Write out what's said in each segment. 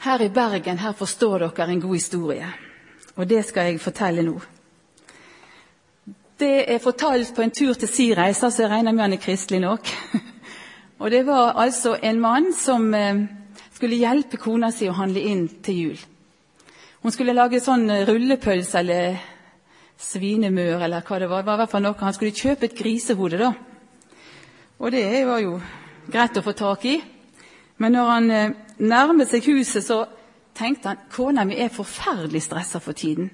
Her i Bergen her forstår dere en god historie, og det skal jeg fortelle nå. Det er fortalt på en tur til si reise, så jeg regner med han er kristelig nok. Og Det var altså en mann som eh, skulle hjelpe kona si å handle inn til jul. Hun skulle lage sånn rullepølse eller svinemør eller hva det var. Det var i hvert fall noe. Han skulle kjøpe et grisehode, da. Og det var jo greit å få tak i. Men når han eh, nærmet seg huset, så tenkte han kona mi er forferdelig stressa for tiden.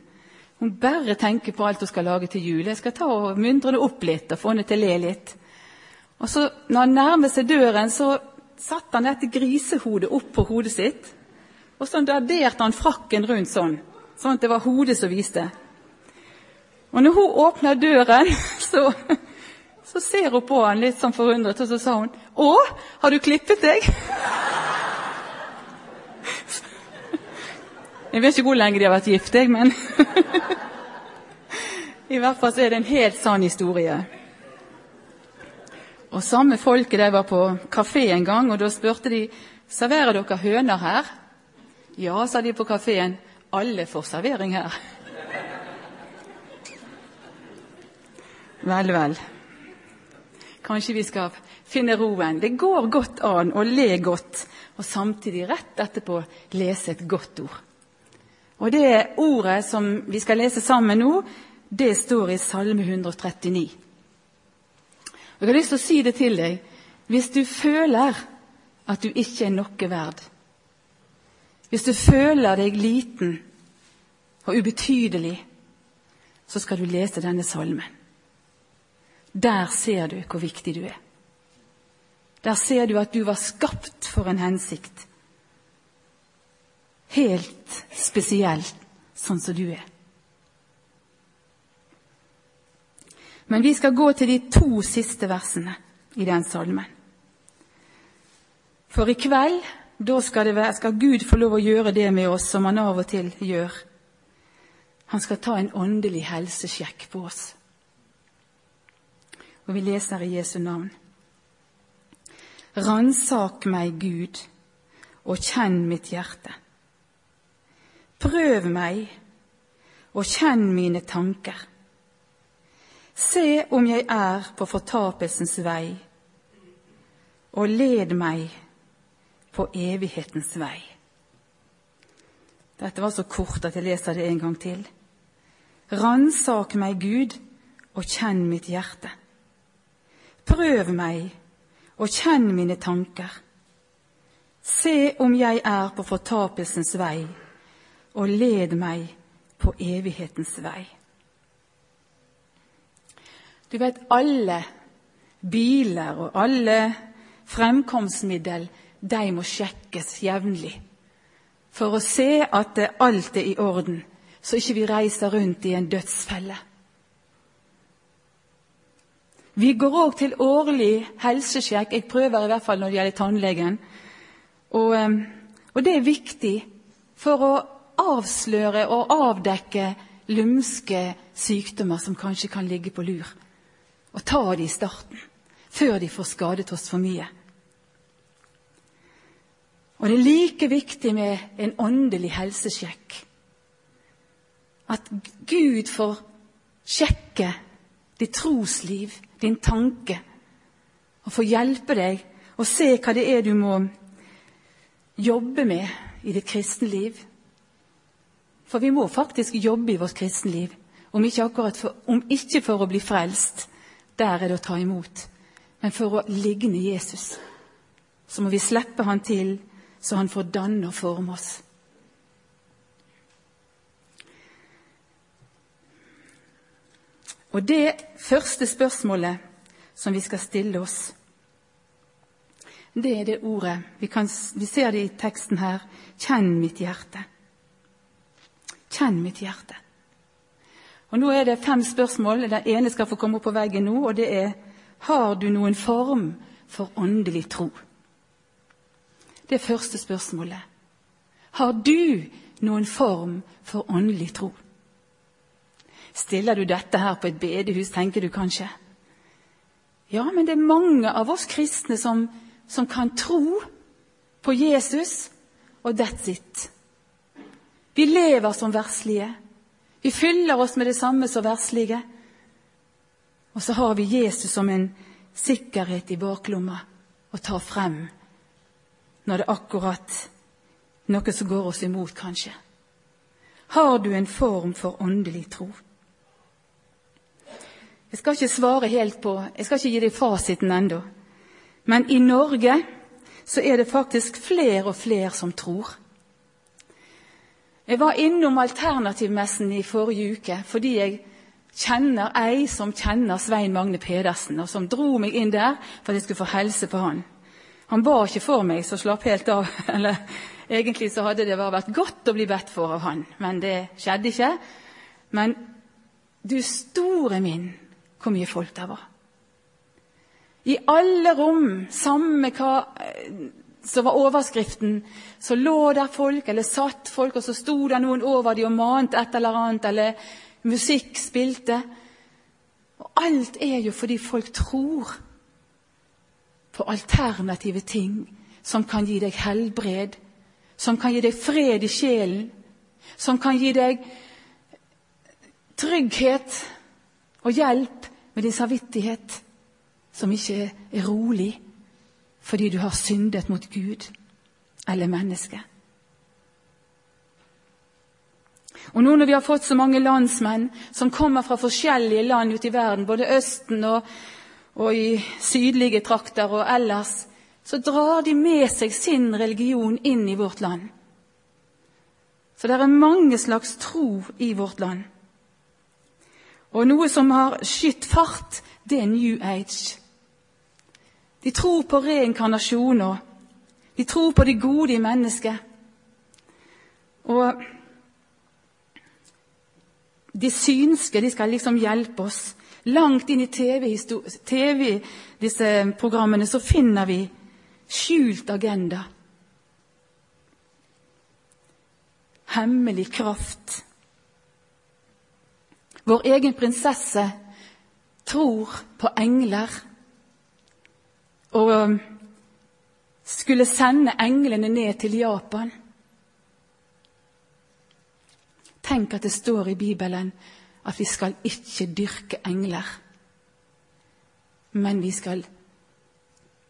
Hun bare tenker på alt hun skal lage til jul. Jeg skal ta og myndre det opp litt og få henne til å le litt. Og så, når han nærmet seg døren, så satte han dette grisehodet opp på hodet sitt. Og så darderte han frakken rundt sånn, sånn at det var hodet som viste. Og når hun åpna døren, så, så ser hun på han litt sånn forundret, og så sa hun 'Å, har du klippet deg?' Jeg vet ikke hvor lenge de har vært gift, jeg, men I hvert fall så er det en helt sann historie. Og Samme folket der var på kafé en gang, og da spurte de serverer dere høner her. Ja, sa de på kafeen. Alle får servering her. Vel, vel. Kanskje vi skal finne roen. Det går godt an å le godt, og samtidig rett etterpå lese et godt ord. Og det ordet som vi skal lese sammen nå, det står i Salme 139. Og Jeg har lyst til å si det til deg. Hvis du føler at du ikke er noe verd, hvis du føler deg liten og ubetydelig, så skal du lese denne salmen. Der ser du hvor viktig du er. Der ser du at du var skapt for en hensikt helt spesiell sånn som du er. Men vi skal gå til de to siste versene i den salmen. For i kveld da skal, være, skal, Gud få lov å gjøre det med oss som han av og til gjør. Han skal ta en åndelig helsesjekk på oss. Og vi leser i Jesu navn. Ransak meg, Gud, og kjenn mitt hjerte. Prøv meg og kjenn mine tanker. Se om jeg er på fortapelsens vei, og led meg på evighetens vei. Dette var så kort at jeg leser det en gang til. Ransak meg, Gud, og kjenn mitt hjerte. Prøv meg og kjenn mine tanker. Se om jeg er på fortapelsens vei og led meg på evighetens vei. Du vet, alle biler og alle fremkomstmiddel de må sjekkes jevnlig for å se at alt er i orden, så ikke vi reiser rundt i en dødsfelle. Vi går òg til årlig helsesjekk. Jeg prøver i hvert fall når det gjelder tannlegen. Og, eh, og det er viktig for å avsløre og avdekke lumske sykdommer som kanskje kan ligge på lur. Og ta de i starten, før de får skadet oss for mye. Og det er like viktig med en åndelig helsesjekk. At Gud får sjekke ditt trosliv, din tanke, og får hjelpe deg å se hva det er du må jobbe med i ditt kristne liv. For vi må faktisk jobbe i vårt kristenliv, om ikke, for, om ikke for å bli frelst. Der er det å ta imot. Men for å ligne Jesus, så må vi slippe han til, så han får danne og forme oss. Og det første spørsmålet som vi skal stille oss, det er det ordet Vi, kan, vi ser det i teksten her. Kjenn mitt hjerte. Kjenn mitt hjerte. Og Nå er det fem spørsmål. Den ene skal få komme opp på veggen nå, og det er Har du noen form for åndelig tro? Det første spørsmålet. Har du noen form for åndelig tro? Stiller du dette her på et bedehus, tenker du kanskje? Ja, men det er mange av oss kristne som, som kan tro på Jesus og that's it. Vi lever som verslige. Vi fyller oss med det samme som verslige. Og så har vi Jesus som en sikkerhet i baklomma å ta frem når det er akkurat noe som går oss imot, kanskje. Har du en form for åndelig tro? Jeg skal ikke svare helt på, jeg skal ikke gi deg fasiten ennå. Men i Norge så er det faktisk flere og flere som tror. Jeg var innom Alternativmessen i forrige uke fordi jeg kjenner ei som kjenner Svein Magne Pedersen, og som dro meg inn der for at jeg skulle få helse på han. Han ba ikke for meg, så slapp helt av. Eller egentlig så hadde det vært godt å bli bedt for av han, men det skjedde ikke. Men du store min, hvor mye folk der var. I alle rom, samme hva som var overskriften, så lå der folk, eller satt folk, og så sto det noen over dem og mante et eller annet, eller musikk spilte. Og alt er jo fordi folk tror på alternative ting som kan gi deg helbred, som kan gi deg fred i sjelen, som kan gi deg trygghet og hjelp med din samvittighet, som ikke er rolig fordi du har syndet mot Gud eller mennesket. Og nå når vi har fått så mange landsmenn som kommer fra forskjellige land ute i verden, både Østen og, og i sydlige trakter og ellers, så drar de med seg sin religion inn i vårt land. Så det er mange slags tro i vårt land. Og noe som har skytt fart, det er New Age. De tror på reinkarnasjon, og de tror på det gode i mennesket. Og de synske de skal liksom hjelpe oss. Langt inn i TV, TV så finner vi skjult agenda. Hemmelig kraft. Vår egen prinsesse tror på engler og um, skulle sende englene ned til Japan. Tenk at det står i Bibelen at vi skal ikke dyrke engler, men vi skal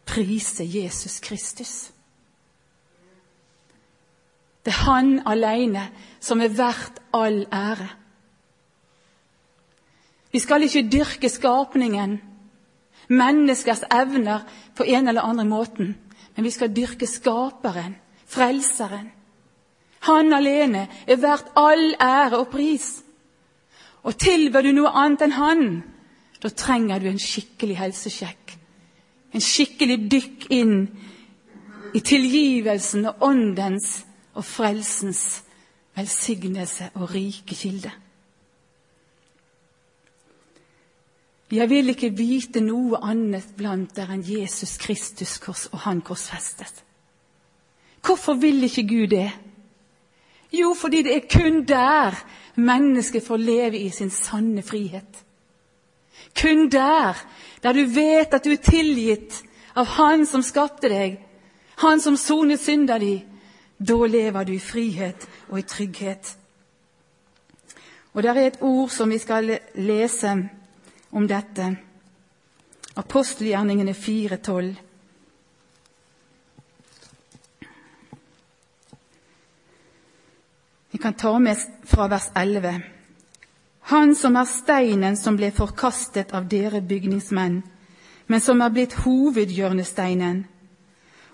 prise Jesus Kristus. Det er Han alene som er verdt all ære. Vi skal ikke dyrke skapningen, menneskers evner, på en eller andre måten, men vi skal dyrke Skaperen, Frelseren. Han alene er verdt all ære og pris. Og tilber du noe annet enn Han, da trenger du en skikkelig helsesjekk en skikkelig dykk inn i tilgivelsen og åndens og frelsens velsignelse og rike kilde. Jeg vil ikke vite noe annet blant dere enn Jesus Kristus kors og Han korsfestet. Hvorfor vil ikke Gud det? Jo, fordi det er kun der mennesket får leve i sin sanne frihet. Kun der der du vet at du er tilgitt av Han som skapte deg, Han som sonet synda di, da lever du i frihet og i trygghet. Og det er et ord som vi skal lese om dette. Apostelgjerningene 4,12. Vi kan ta med fra vers 11. Han som er steinen som ble forkastet av dere bygningsmenn, men som er blitt hovedhjørnesteinen.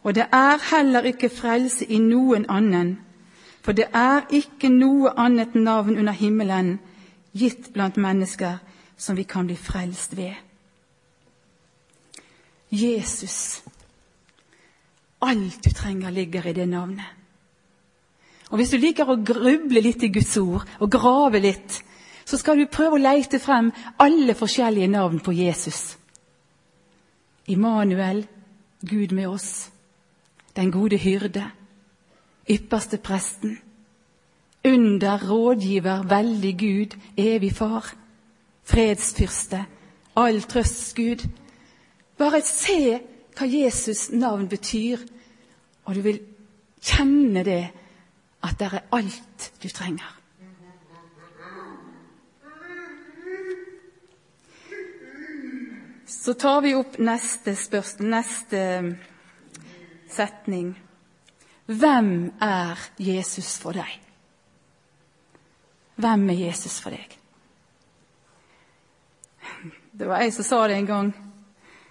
Og det er heller ikke frelse i noen annen, for det er ikke noe annet navn under himmelen gitt blant mennesker som vi kan bli frelst ved. Jesus. Alt du trenger, ligger i det navnet. Og Hvis du liker å gruble litt i Guds ord og grave litt, så skal du prøve å leite frem alle forskjellige navn på Jesus. Immanuel, Gud med oss. Den gode hyrde. Ypperste presten. Under, rådgiver, veldig Gud, evig far. Fredsfyrste. All trøsts Gud. Bare se hva Jesus' navn betyr, og du vil kjenne det at det er alt du trenger. Så tar vi opp neste spørsmål, neste um, setning. Hvem er Jesus for deg? Hvem er Jesus for deg? Det var jeg som sa det en gang.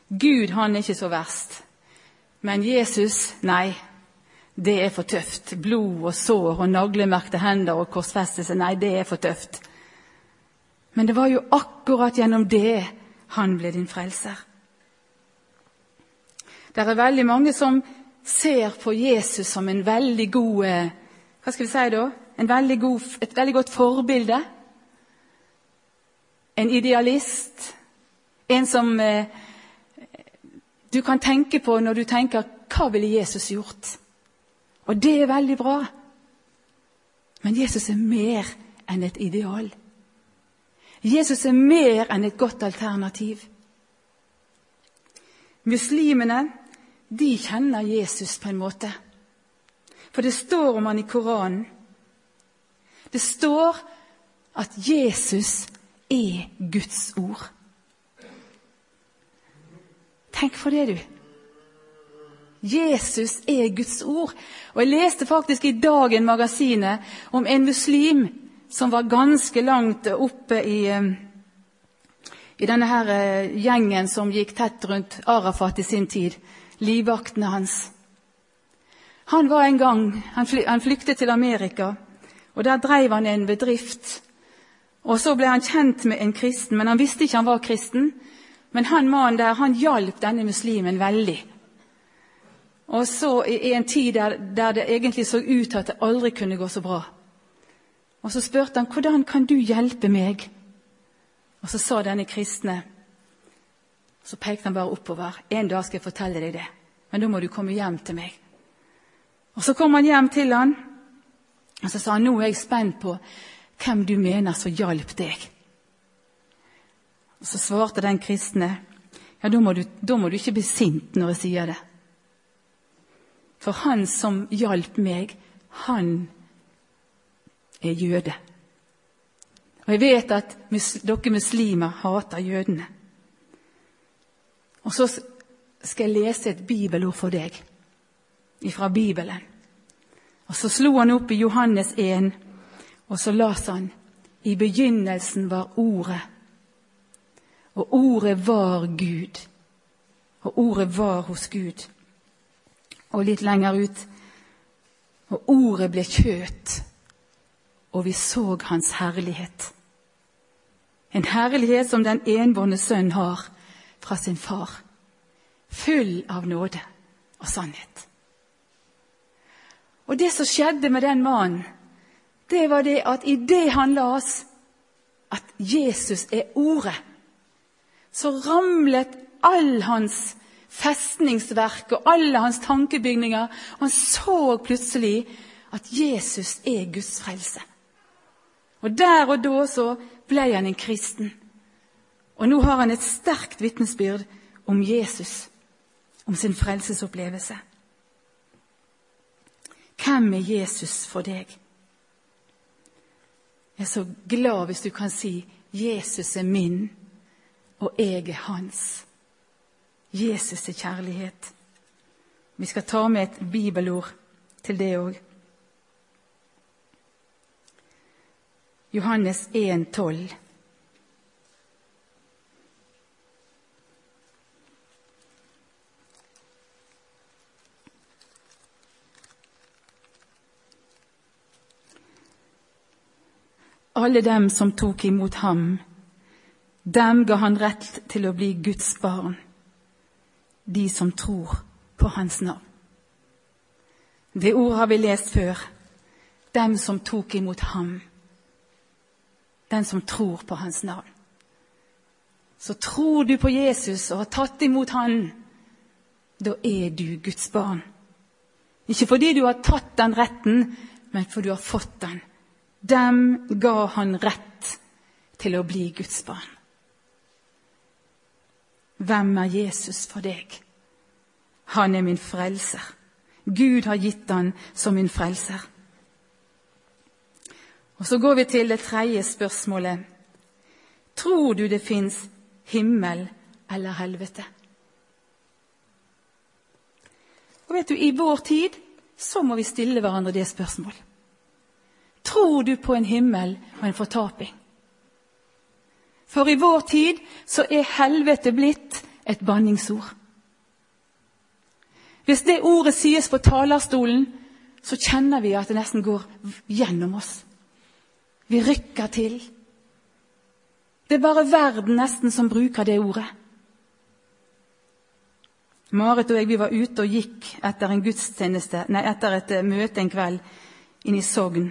Gud, han er ikke så verst. Men Jesus, nei. Det er for tøft. Blod og sår og naglemerkte hender og korsfestelse. Nei, det er for tøft. Men det var jo akkurat gjennom det han ble din frelser. Det er veldig mange som ser på Jesus som en veldig god eh, Hva skal vi si da? Veldig god, et veldig godt forbilde. En idealist. En som eh, du kan tenke på når du tenker 'Hva ville Jesus gjort?' Og det er veldig bra. Men Jesus er mer enn et ideal. Jesus er mer enn et godt alternativ. Muslimene de kjenner Jesus på en måte. For det står om han i Koranen. Det står at Jesus er Guds ord. Tenk for det, du. Jesus er Guds ord. Og Jeg leste faktisk i Dagen magasinet om en muslim som var ganske langt oppe i, eh, i denne her eh, gjengen som gikk tett rundt Arafat i sin tid, livvaktene hans. Han var en gang, han flyktet til Amerika, og der drev han en bedrift. Og Så ble han kjent med en kristen, men han visste ikke han var kristen. Men han mannen der han hjalp denne muslimen veldig. Og så i en tid der, der, det egentlig så ut til at det aldri kunne gå så bra. Og så spurte han hvordan kan du hjelpe meg? Og så sa denne kristne Så pekte han bare oppover. En dag skal jeg fortelle deg det, men da må du komme hjem til meg. Og Så kom han hjem til han, og så sa han nå er jeg spent på hvem du mener som hjalp deg. Og Så svarte den kristne ja, da må, du, da må du ikke bli sint når jeg sier det. For han som hjalp meg, han er jøde. Og jeg vet at dere muslimer hater jødene. Og så skal jeg lese et bibelord for deg fra Bibelen. Og så slo han opp i Johannes 1, og så las han i begynnelsen var Ordet, og Ordet var Gud, og Ordet var hos Gud. Og litt lenger ut Og Ordet ble kjøtt, og vi så Hans herlighet. En herlighet som den enbårne sønn har fra sin far, full av nåde og sannhet. Og det som skjedde med den mannen, det var det at i det han las at Jesus er Ordet, så ramlet all hans festningsverk og alle hans tankebygninger. Og han så plutselig at Jesus er Guds frelse. Og der og da så ble han en kristen. Og nå har han et sterkt vitnesbyrd om Jesus, om sin frelsesopplevelse. Hvem er Jesus for deg? Jeg er så glad hvis du kan si 'Jesus er min, og jeg er hans'. Jesus er kjærlighet. Vi skal ta med et bibelord til det òg. Johannes 1, 12. Alle dem som tok imot ham, dem ga han rett til å bli Guds barn de som tror på Hans navn. Det ordet har vi lest før. Dem som tok imot ham. Den som tror på Hans navn. Så tror du på Jesus og har tatt imot Han, da er du Guds barn. Ikke fordi du har tatt den retten, men fordi du har fått den. Dem ga Han rett til å bli Guds barn. Hvem er Jesus for deg? Han er min frelser. Gud har gitt han som min frelser. Og Så går vi til det tredje spørsmålet. Tror du det fins himmel eller helvete? Og vet du, I vår tid så må vi stille hverandre det spørsmålet. Tror du på en himmel og en fortaping? For i vår tid så er helvete blitt et banningsord. Hvis det ordet sies på talerstolen, så kjenner vi at det nesten går gjennom oss. Vi rykker til. Det er bare verden nesten som bruker det ordet. Marit og jeg vi var ute og gikk etter nei, etter et eh, møte en kveld inne i Sogn.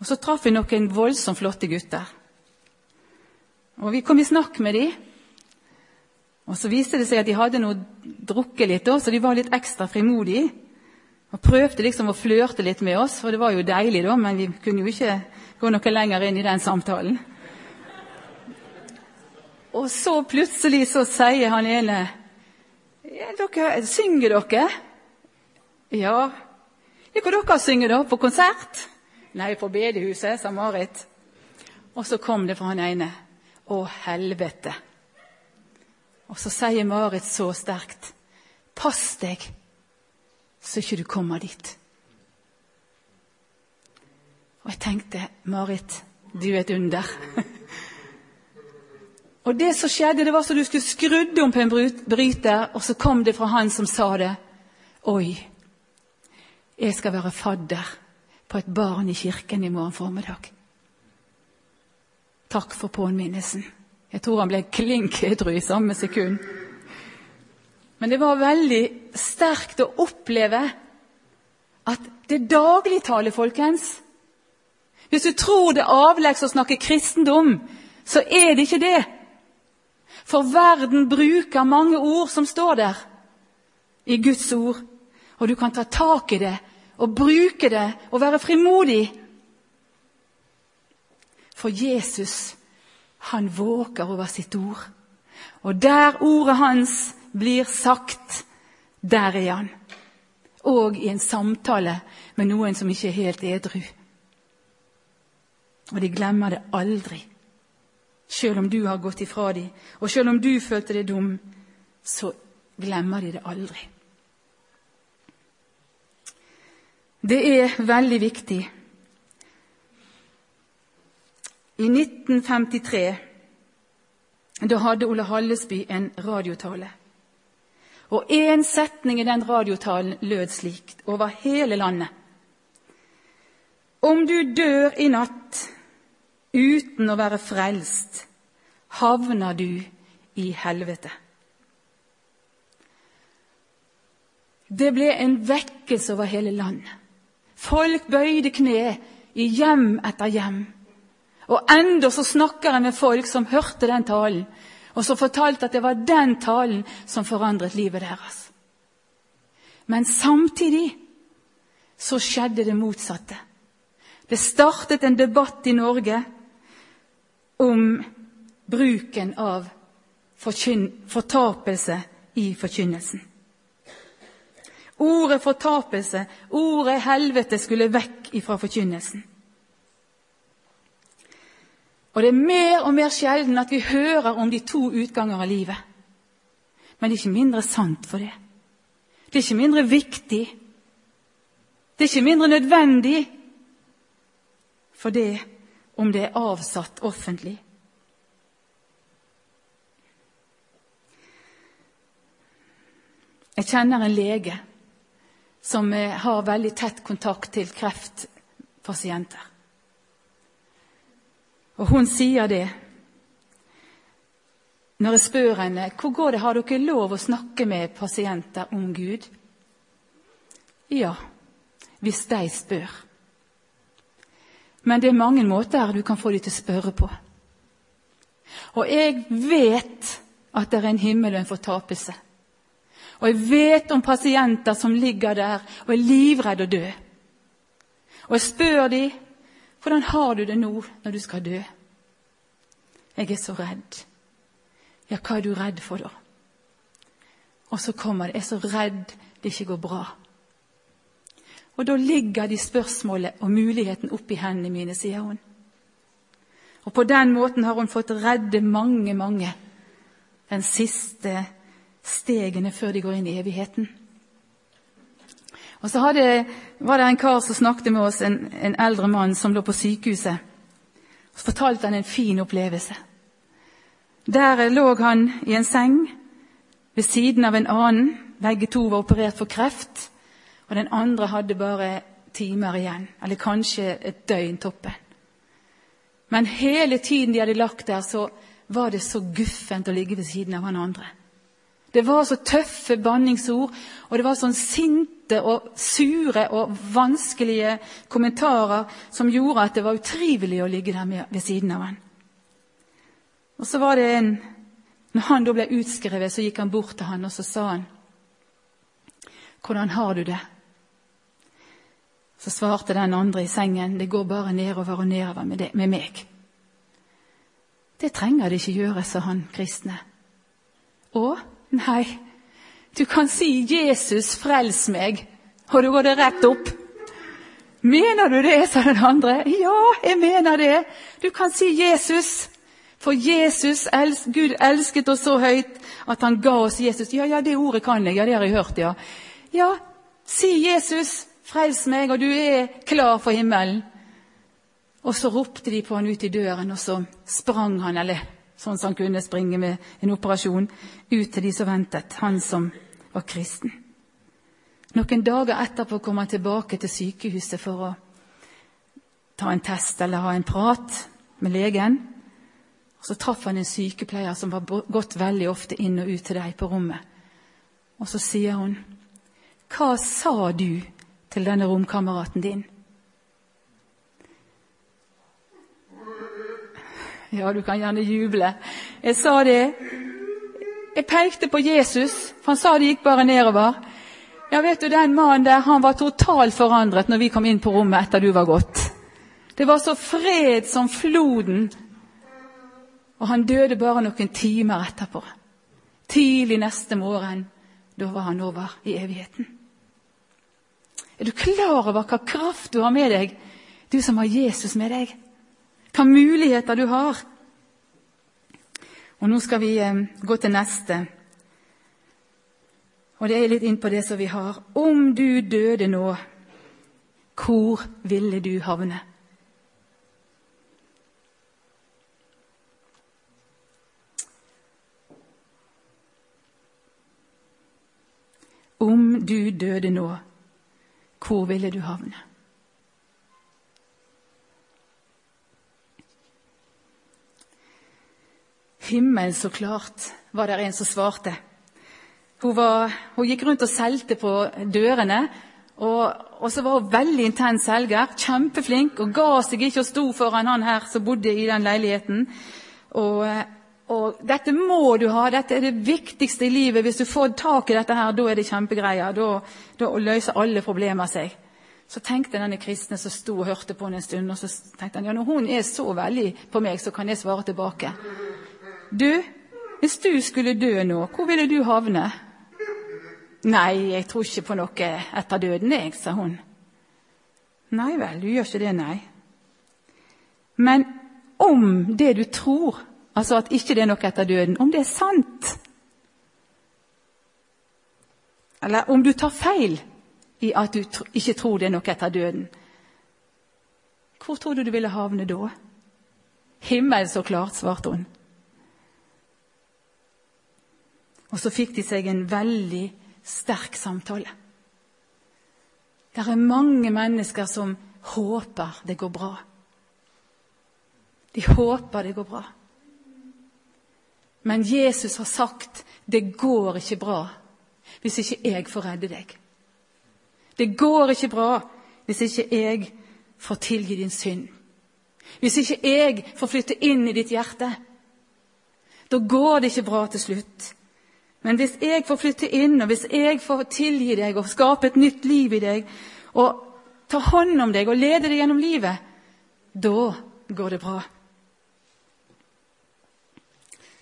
Og Så traff vi noen voldsomt flotte gutter. Og Vi kom i snakk med dem. Og Så viste det seg at de hadde noe drukket litt, så de var litt ekstra frimodige. Og prøvde liksom å flørte litt med oss, for det var jo deilig, da, men vi kunne jo ikke gå noe lenger inn i den samtalen. Og så plutselig så sier han ene dere, Synger dere? Ja hva dere synger da? På konsert? Nei, på bedehuset, sa Marit. Og så kom det fra han ene. Å, helvete. Og så sier Marit så sterkt, pass deg så ikke du kommer dit. Og jeg tenkte, Marit, du er et under. og det som skjedde, det var som du skulle skrudd om på en bryter, og så kom det fra han som sa det. Oi, jeg skal være fadder på et barn i kirken i morgen formiddag. Takk for påminnelsen. Jeg tror han ble klink edru i samme sekund. Men det var veldig sterkt å oppleve at det dagligtale, folkens. Hvis du tror det er avleggs å snakke kristendom, så er det ikke det. For verden bruker mange ord som står der i Guds ord. Og du kan ta tak i det og bruke det og være frimodig. For Jesus han våker over sitt ord. Og der ordet hans blir sagt, der er han. Og i en samtale med noen som ikke er helt edru. Og de glemmer det aldri. Selv om du har gått ifra dem, og selv om du følte deg dum, så glemmer de det aldri. Det er veldig viktig i 1953 da hadde Ole Hallesby en radiotale. Og én setning i den radiotalen lød slik over hele landet. Om du dør i natt uten å være frelst, havner du i helvete. Det ble en vekkelse over hele landet. Folk bøyde kne i hjem etter hjem. Og enda så snakker jeg med folk som hørte den talen, og som fortalte at det var den talen som forandret livet deres. Men samtidig så skjedde det motsatte. Det startet en debatt i Norge om bruken av fortapelse i forkynnelsen. Ordet fortapelse, ordet helvete, skulle vekk ifra forkynnelsen. Og det er mer og mer sjelden at vi hører om de to utganger av livet. Men det er ikke mindre sant for det. Det er ikke mindre viktig. Det er ikke mindre nødvendig for det om det er avsatt offentlig. Jeg kjenner en lege som har veldig tett kontakt til kreftpasienter. Og hun sier det. Når jeg spør henne hvor går det, har dere lov å snakke med pasienter om Gud? Ja, hvis de spør. Men det er mange måter du kan få dem til å spørre på. Og jeg vet at det er en himmel og en fortapelse. Og jeg vet om pasienter som ligger der og er livredde å dø. Og jeg spør dem hvordan har du det nå når du skal dø? Jeg er så redd. Ja, hva er du redd for, da? Og så kommer det. Jeg er så redd det ikke går bra. Og da ligger de spørsmålet og muligheten oppi hendene mine, sier hun. Og på den måten har hun fått redde mange, mange den siste stegene før de går inn i evigheten. Og så hadde, var det en kar som snakket med oss, en, en eldre mann som lå på sykehuset. Så fortalte han en fin opplevelse. Der lå han i en seng ved siden av en annen. Begge to var operert for kreft, og den andre hadde bare timer igjen, eller kanskje et døgn toppen. Men hele tiden de hadde lagt der, så var det så guffent å ligge ved siden av han andre. Det var så tøffe banningsord, og det var sånn sinte og sure og vanskelige kommentarer som gjorde at det var utrivelig å ligge der ved siden av han. Og så var det en Når han da ble utskrevet, så gikk han bort til han og så sa han, 'Hvordan har du det?' Så svarte den andre i sengen, 'Det går bare nedover og nedover med, det, med meg'. Det trenger det ikke gjøre, sa han kristne. Å, nei, du kan si 'Jesus, frels meg', og da går det rett opp. Mener du det, sa den andre. Ja, jeg mener det. Du kan si 'Jesus'. For Jesus, Gud elsket oss så høyt at han ga oss Jesus. Ja, ja, det ordet kan jeg. Ja, det har jeg hørt, ja. Ja, si Jesus, frels meg, og du er klar for himmelen. Og så ropte de på han ut i døren, og så sprang han, eller sånn som han kunne springe med en operasjon, ut til de som ventet, han som var kristen. Noen dager etterpå kom han tilbake til sykehuset for å ta en test eller ha en prat med legen. Så traff han en sykepleier som var gått veldig ofte inn og ut til deg på rommet. Og så sier hun, 'Hva sa du til denne romkameraten din?' Ja, du kan gjerne juble. Jeg sa det. Jeg pekte på Jesus, for han sa det gikk bare nedover. Ja, vet du, Den mannen der han var totalt forandret når vi kom inn på rommet etter du var gått. Det var så fred som floden. Og han døde bare noen timer etterpå. Tidlig neste morgen. Da var han over i evigheten. Er du klar over hva kraft du har med deg, du som har Jesus med deg? Hva muligheter du har. Og Nå skal vi eh, gå til neste. Og det er litt inn på det som vi har. Om du døde nå, hvor ville du havne? Om du døde nå, hvor ville du havne? Himmelen, så klart, var det en som svarte. Hun, var, hun gikk rundt og solgte på dørene. Og, og, så var hun veldig intens selger, kjempeflink, og ga seg ikke og sto foran han her som bodde i den leiligheten. Og, og, dette må du ha, dette er det viktigste i livet. Hvis du får tak i dette her, da er det kjempegreier. Da, da løser alle problemer seg. Så tenkte denne kristne som sto og hørte på henne en stund, og så tenkte han ja, når hun er så veldig på meg, så kan jeg svare tilbake. Du, hvis du skulle dø nå, hvor ville du havne? Nei, jeg tror ikke på noe etter døden, jeg, sa hun. Nei vel, du gjør ikke det, nei. Men om det du tror, altså at ikke det er noe etter døden, om det er sant Eller om du tar feil i at du ikke tror det er noe etter døden, hvor tror du du ville havne da? Himmel, så klart, svarte hun. Og så fikk de seg en veldig sterk samtale. Det er mange mennesker som håper det går bra. De håper det går bra. Men Jesus har sagt det går ikke bra hvis ikke jeg får redde deg. Det går ikke bra hvis ikke jeg får tilgi din synd. Hvis ikke jeg får flytte inn i ditt hjerte. Da går det ikke bra til slutt. Men hvis jeg får flytte inn, og hvis jeg får tilgi deg og skape et nytt liv i deg, og ta hånd om deg og lede deg gjennom livet, da går det bra.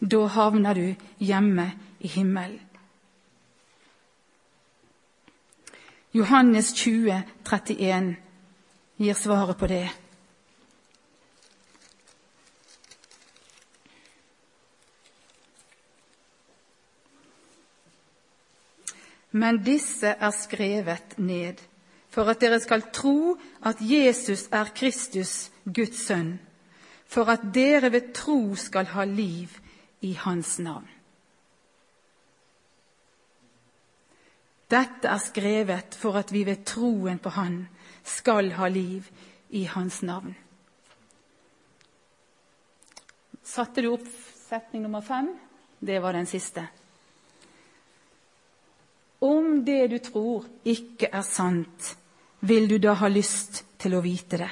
Da havner du hjemme i himmelen. Johannes 20, 31 gir svaret på det. Men disse er skrevet ned for at dere skal tro at Jesus er Kristus, Guds sønn, for at dere ved tro skal ha liv i Hans navn. Dette er skrevet for at vi ved troen på Han skal ha liv i Hans navn. Satte du opp setning nummer fem? Det var den siste. Om det du tror, ikke er sant, vil du da ha lyst til å vite det?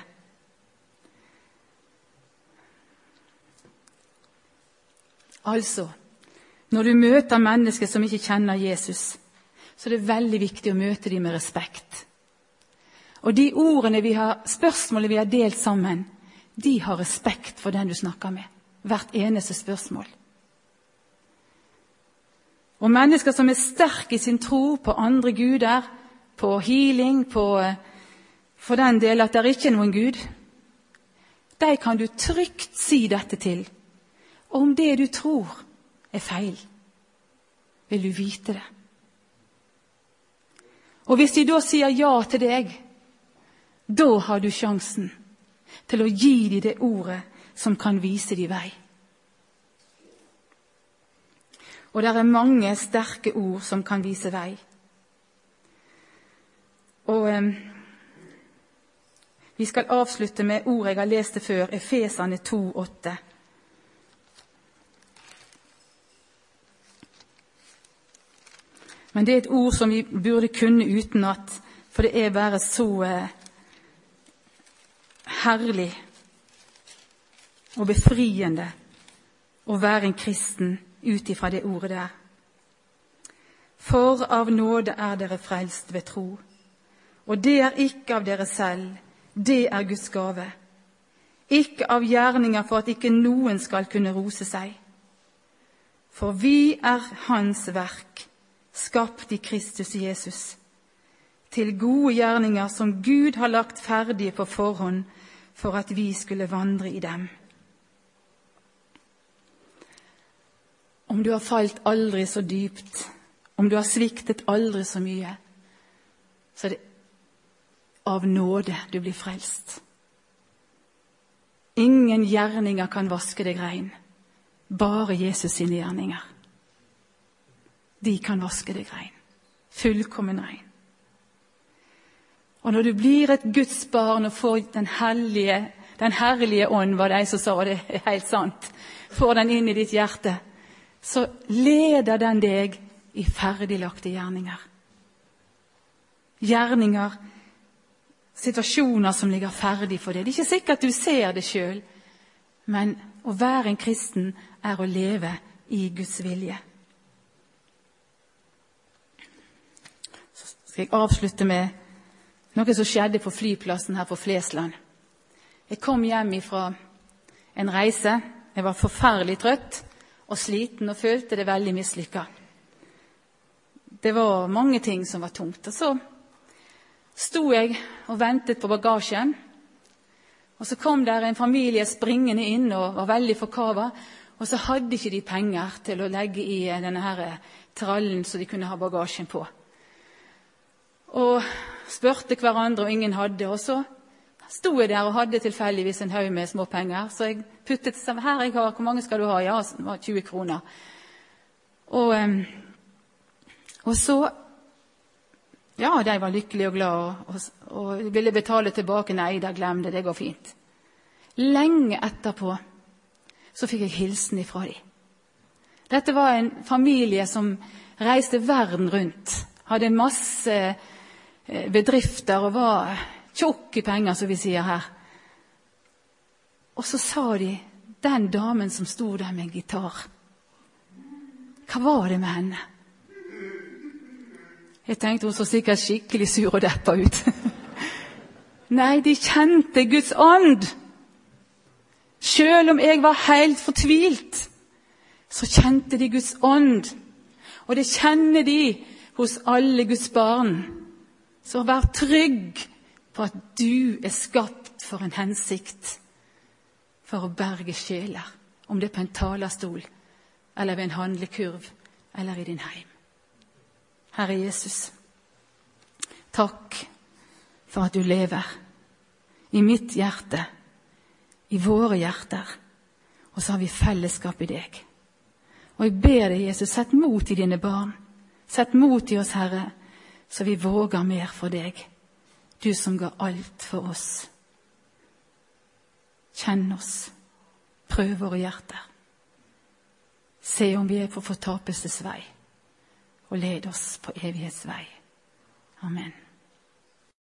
Altså, når du møter mennesker som ikke kjenner Jesus, så er det veldig viktig å møte dem med respekt. Og de ordene vi har, spørsmålene vi har delt sammen, de har respekt for den du snakker med. Hvert eneste spørsmål. Og mennesker som er sterke i sin tro på andre guder, på healing, på for den del at det er ikke noen Gud, de kan du trygt si dette til. Og om det du tror, er feil, vil du vite det. Og hvis de da sier ja til deg, da har du sjansen til å gi dem det ordet som kan vise dem vei. Og det er mange sterke ord som kan vise vei. Og eh, Vi skal avslutte med ord jeg har lest det før, Efesane 2,8. Men det er et ord som vi burde kunne utenat, for det er bare så eh, herlig og befriende å være en kristen ut ifra det ordet der. For av nåde er dere frelst ved tro. Og det er ikke av dere selv, det er Guds gave. Ikke av gjerninger for at ikke noen skal kunne rose seg. For vi er Hans verk, skapt i Kristus Jesus, til gode gjerninger som Gud har lagt ferdige på forhånd for at vi skulle vandre i dem. Om du har falt aldri så dypt, om du har sviktet aldri så mye, så er det av nåde du blir frelst. Ingen gjerninger kan vaske deg rein. Bare Jesus sine gjerninger. De kan vaske deg rein. Fullkommen rein. Og når du blir et Guds barn og får Den hellige, den herlige ånd, var det ei som sa, og det er helt sant, får den inn i ditt hjerte, så leder den deg i ferdiglagte gjerninger. Gjerninger, situasjoner som ligger ferdig for deg. Det er ikke sikkert du ser det sjøl, men å være en kristen er å leve i Guds vilje. Så skal jeg avslutte med noe som skjedde på flyplassen her på Flesland. Jeg kom hjem fra en reise. Jeg var forferdelig trøtt og sliten og følte det veldig mislykka. Det var mange ting som var tungt. Og så sto jeg og ventet på bagasjen. Og så kom der en familie springende inn og var veldig forkava. Og så hadde ikke de penger til å legge i denne her trallen så de kunne ha bagasjen på. Og spurte hverandre, og ingen hadde. Og så sto jeg der og hadde tilfeldigvis en haug med småpenger. Så jeg puttet sammen. Her jeg har, Hvor mange skal du ha? Ja, det var 20 kroner. Og, og så Ja, de var lykkelige og glade og, og, ville betale tilbake. Nei da, glem det, det går fint. Lenge etterpå så fikk jeg hilsen ifra dem. Dette var en familie som reiste verden rundt. Hadde masse eh, bedrifter og var tjukk i penger, som vi sier her. Og så sa de, den damen som sto der med en gitar Hva var det med henne? Jeg tenkte hun så sikkert skikkelig sur og deppa ut. Nei, de kjente Guds ånd. Sjøl om jeg var helt fortvilt, så kjente de Guds ånd. Og det kjenner de hos alle Guds barn Så vær trygg på at du er skapt for en hensikt. For å berge sjeler. Om det er på en talerstol, eller ved en handlekurv, eller i din heim. Herre Jesus, takk for at du lever i mitt hjerte, i våre hjerter. Og så har vi fellesskap i deg. Og jeg ber deg, Jesus, sett mot i dine barn. Sett mot i oss, Herre, så vi våger mer for deg. Du som ga alt for oss. Kjenn oss. Prøv våre hjerter. Se om vi er på fortapelsesvei, og led oss på evighetsvei. Amen.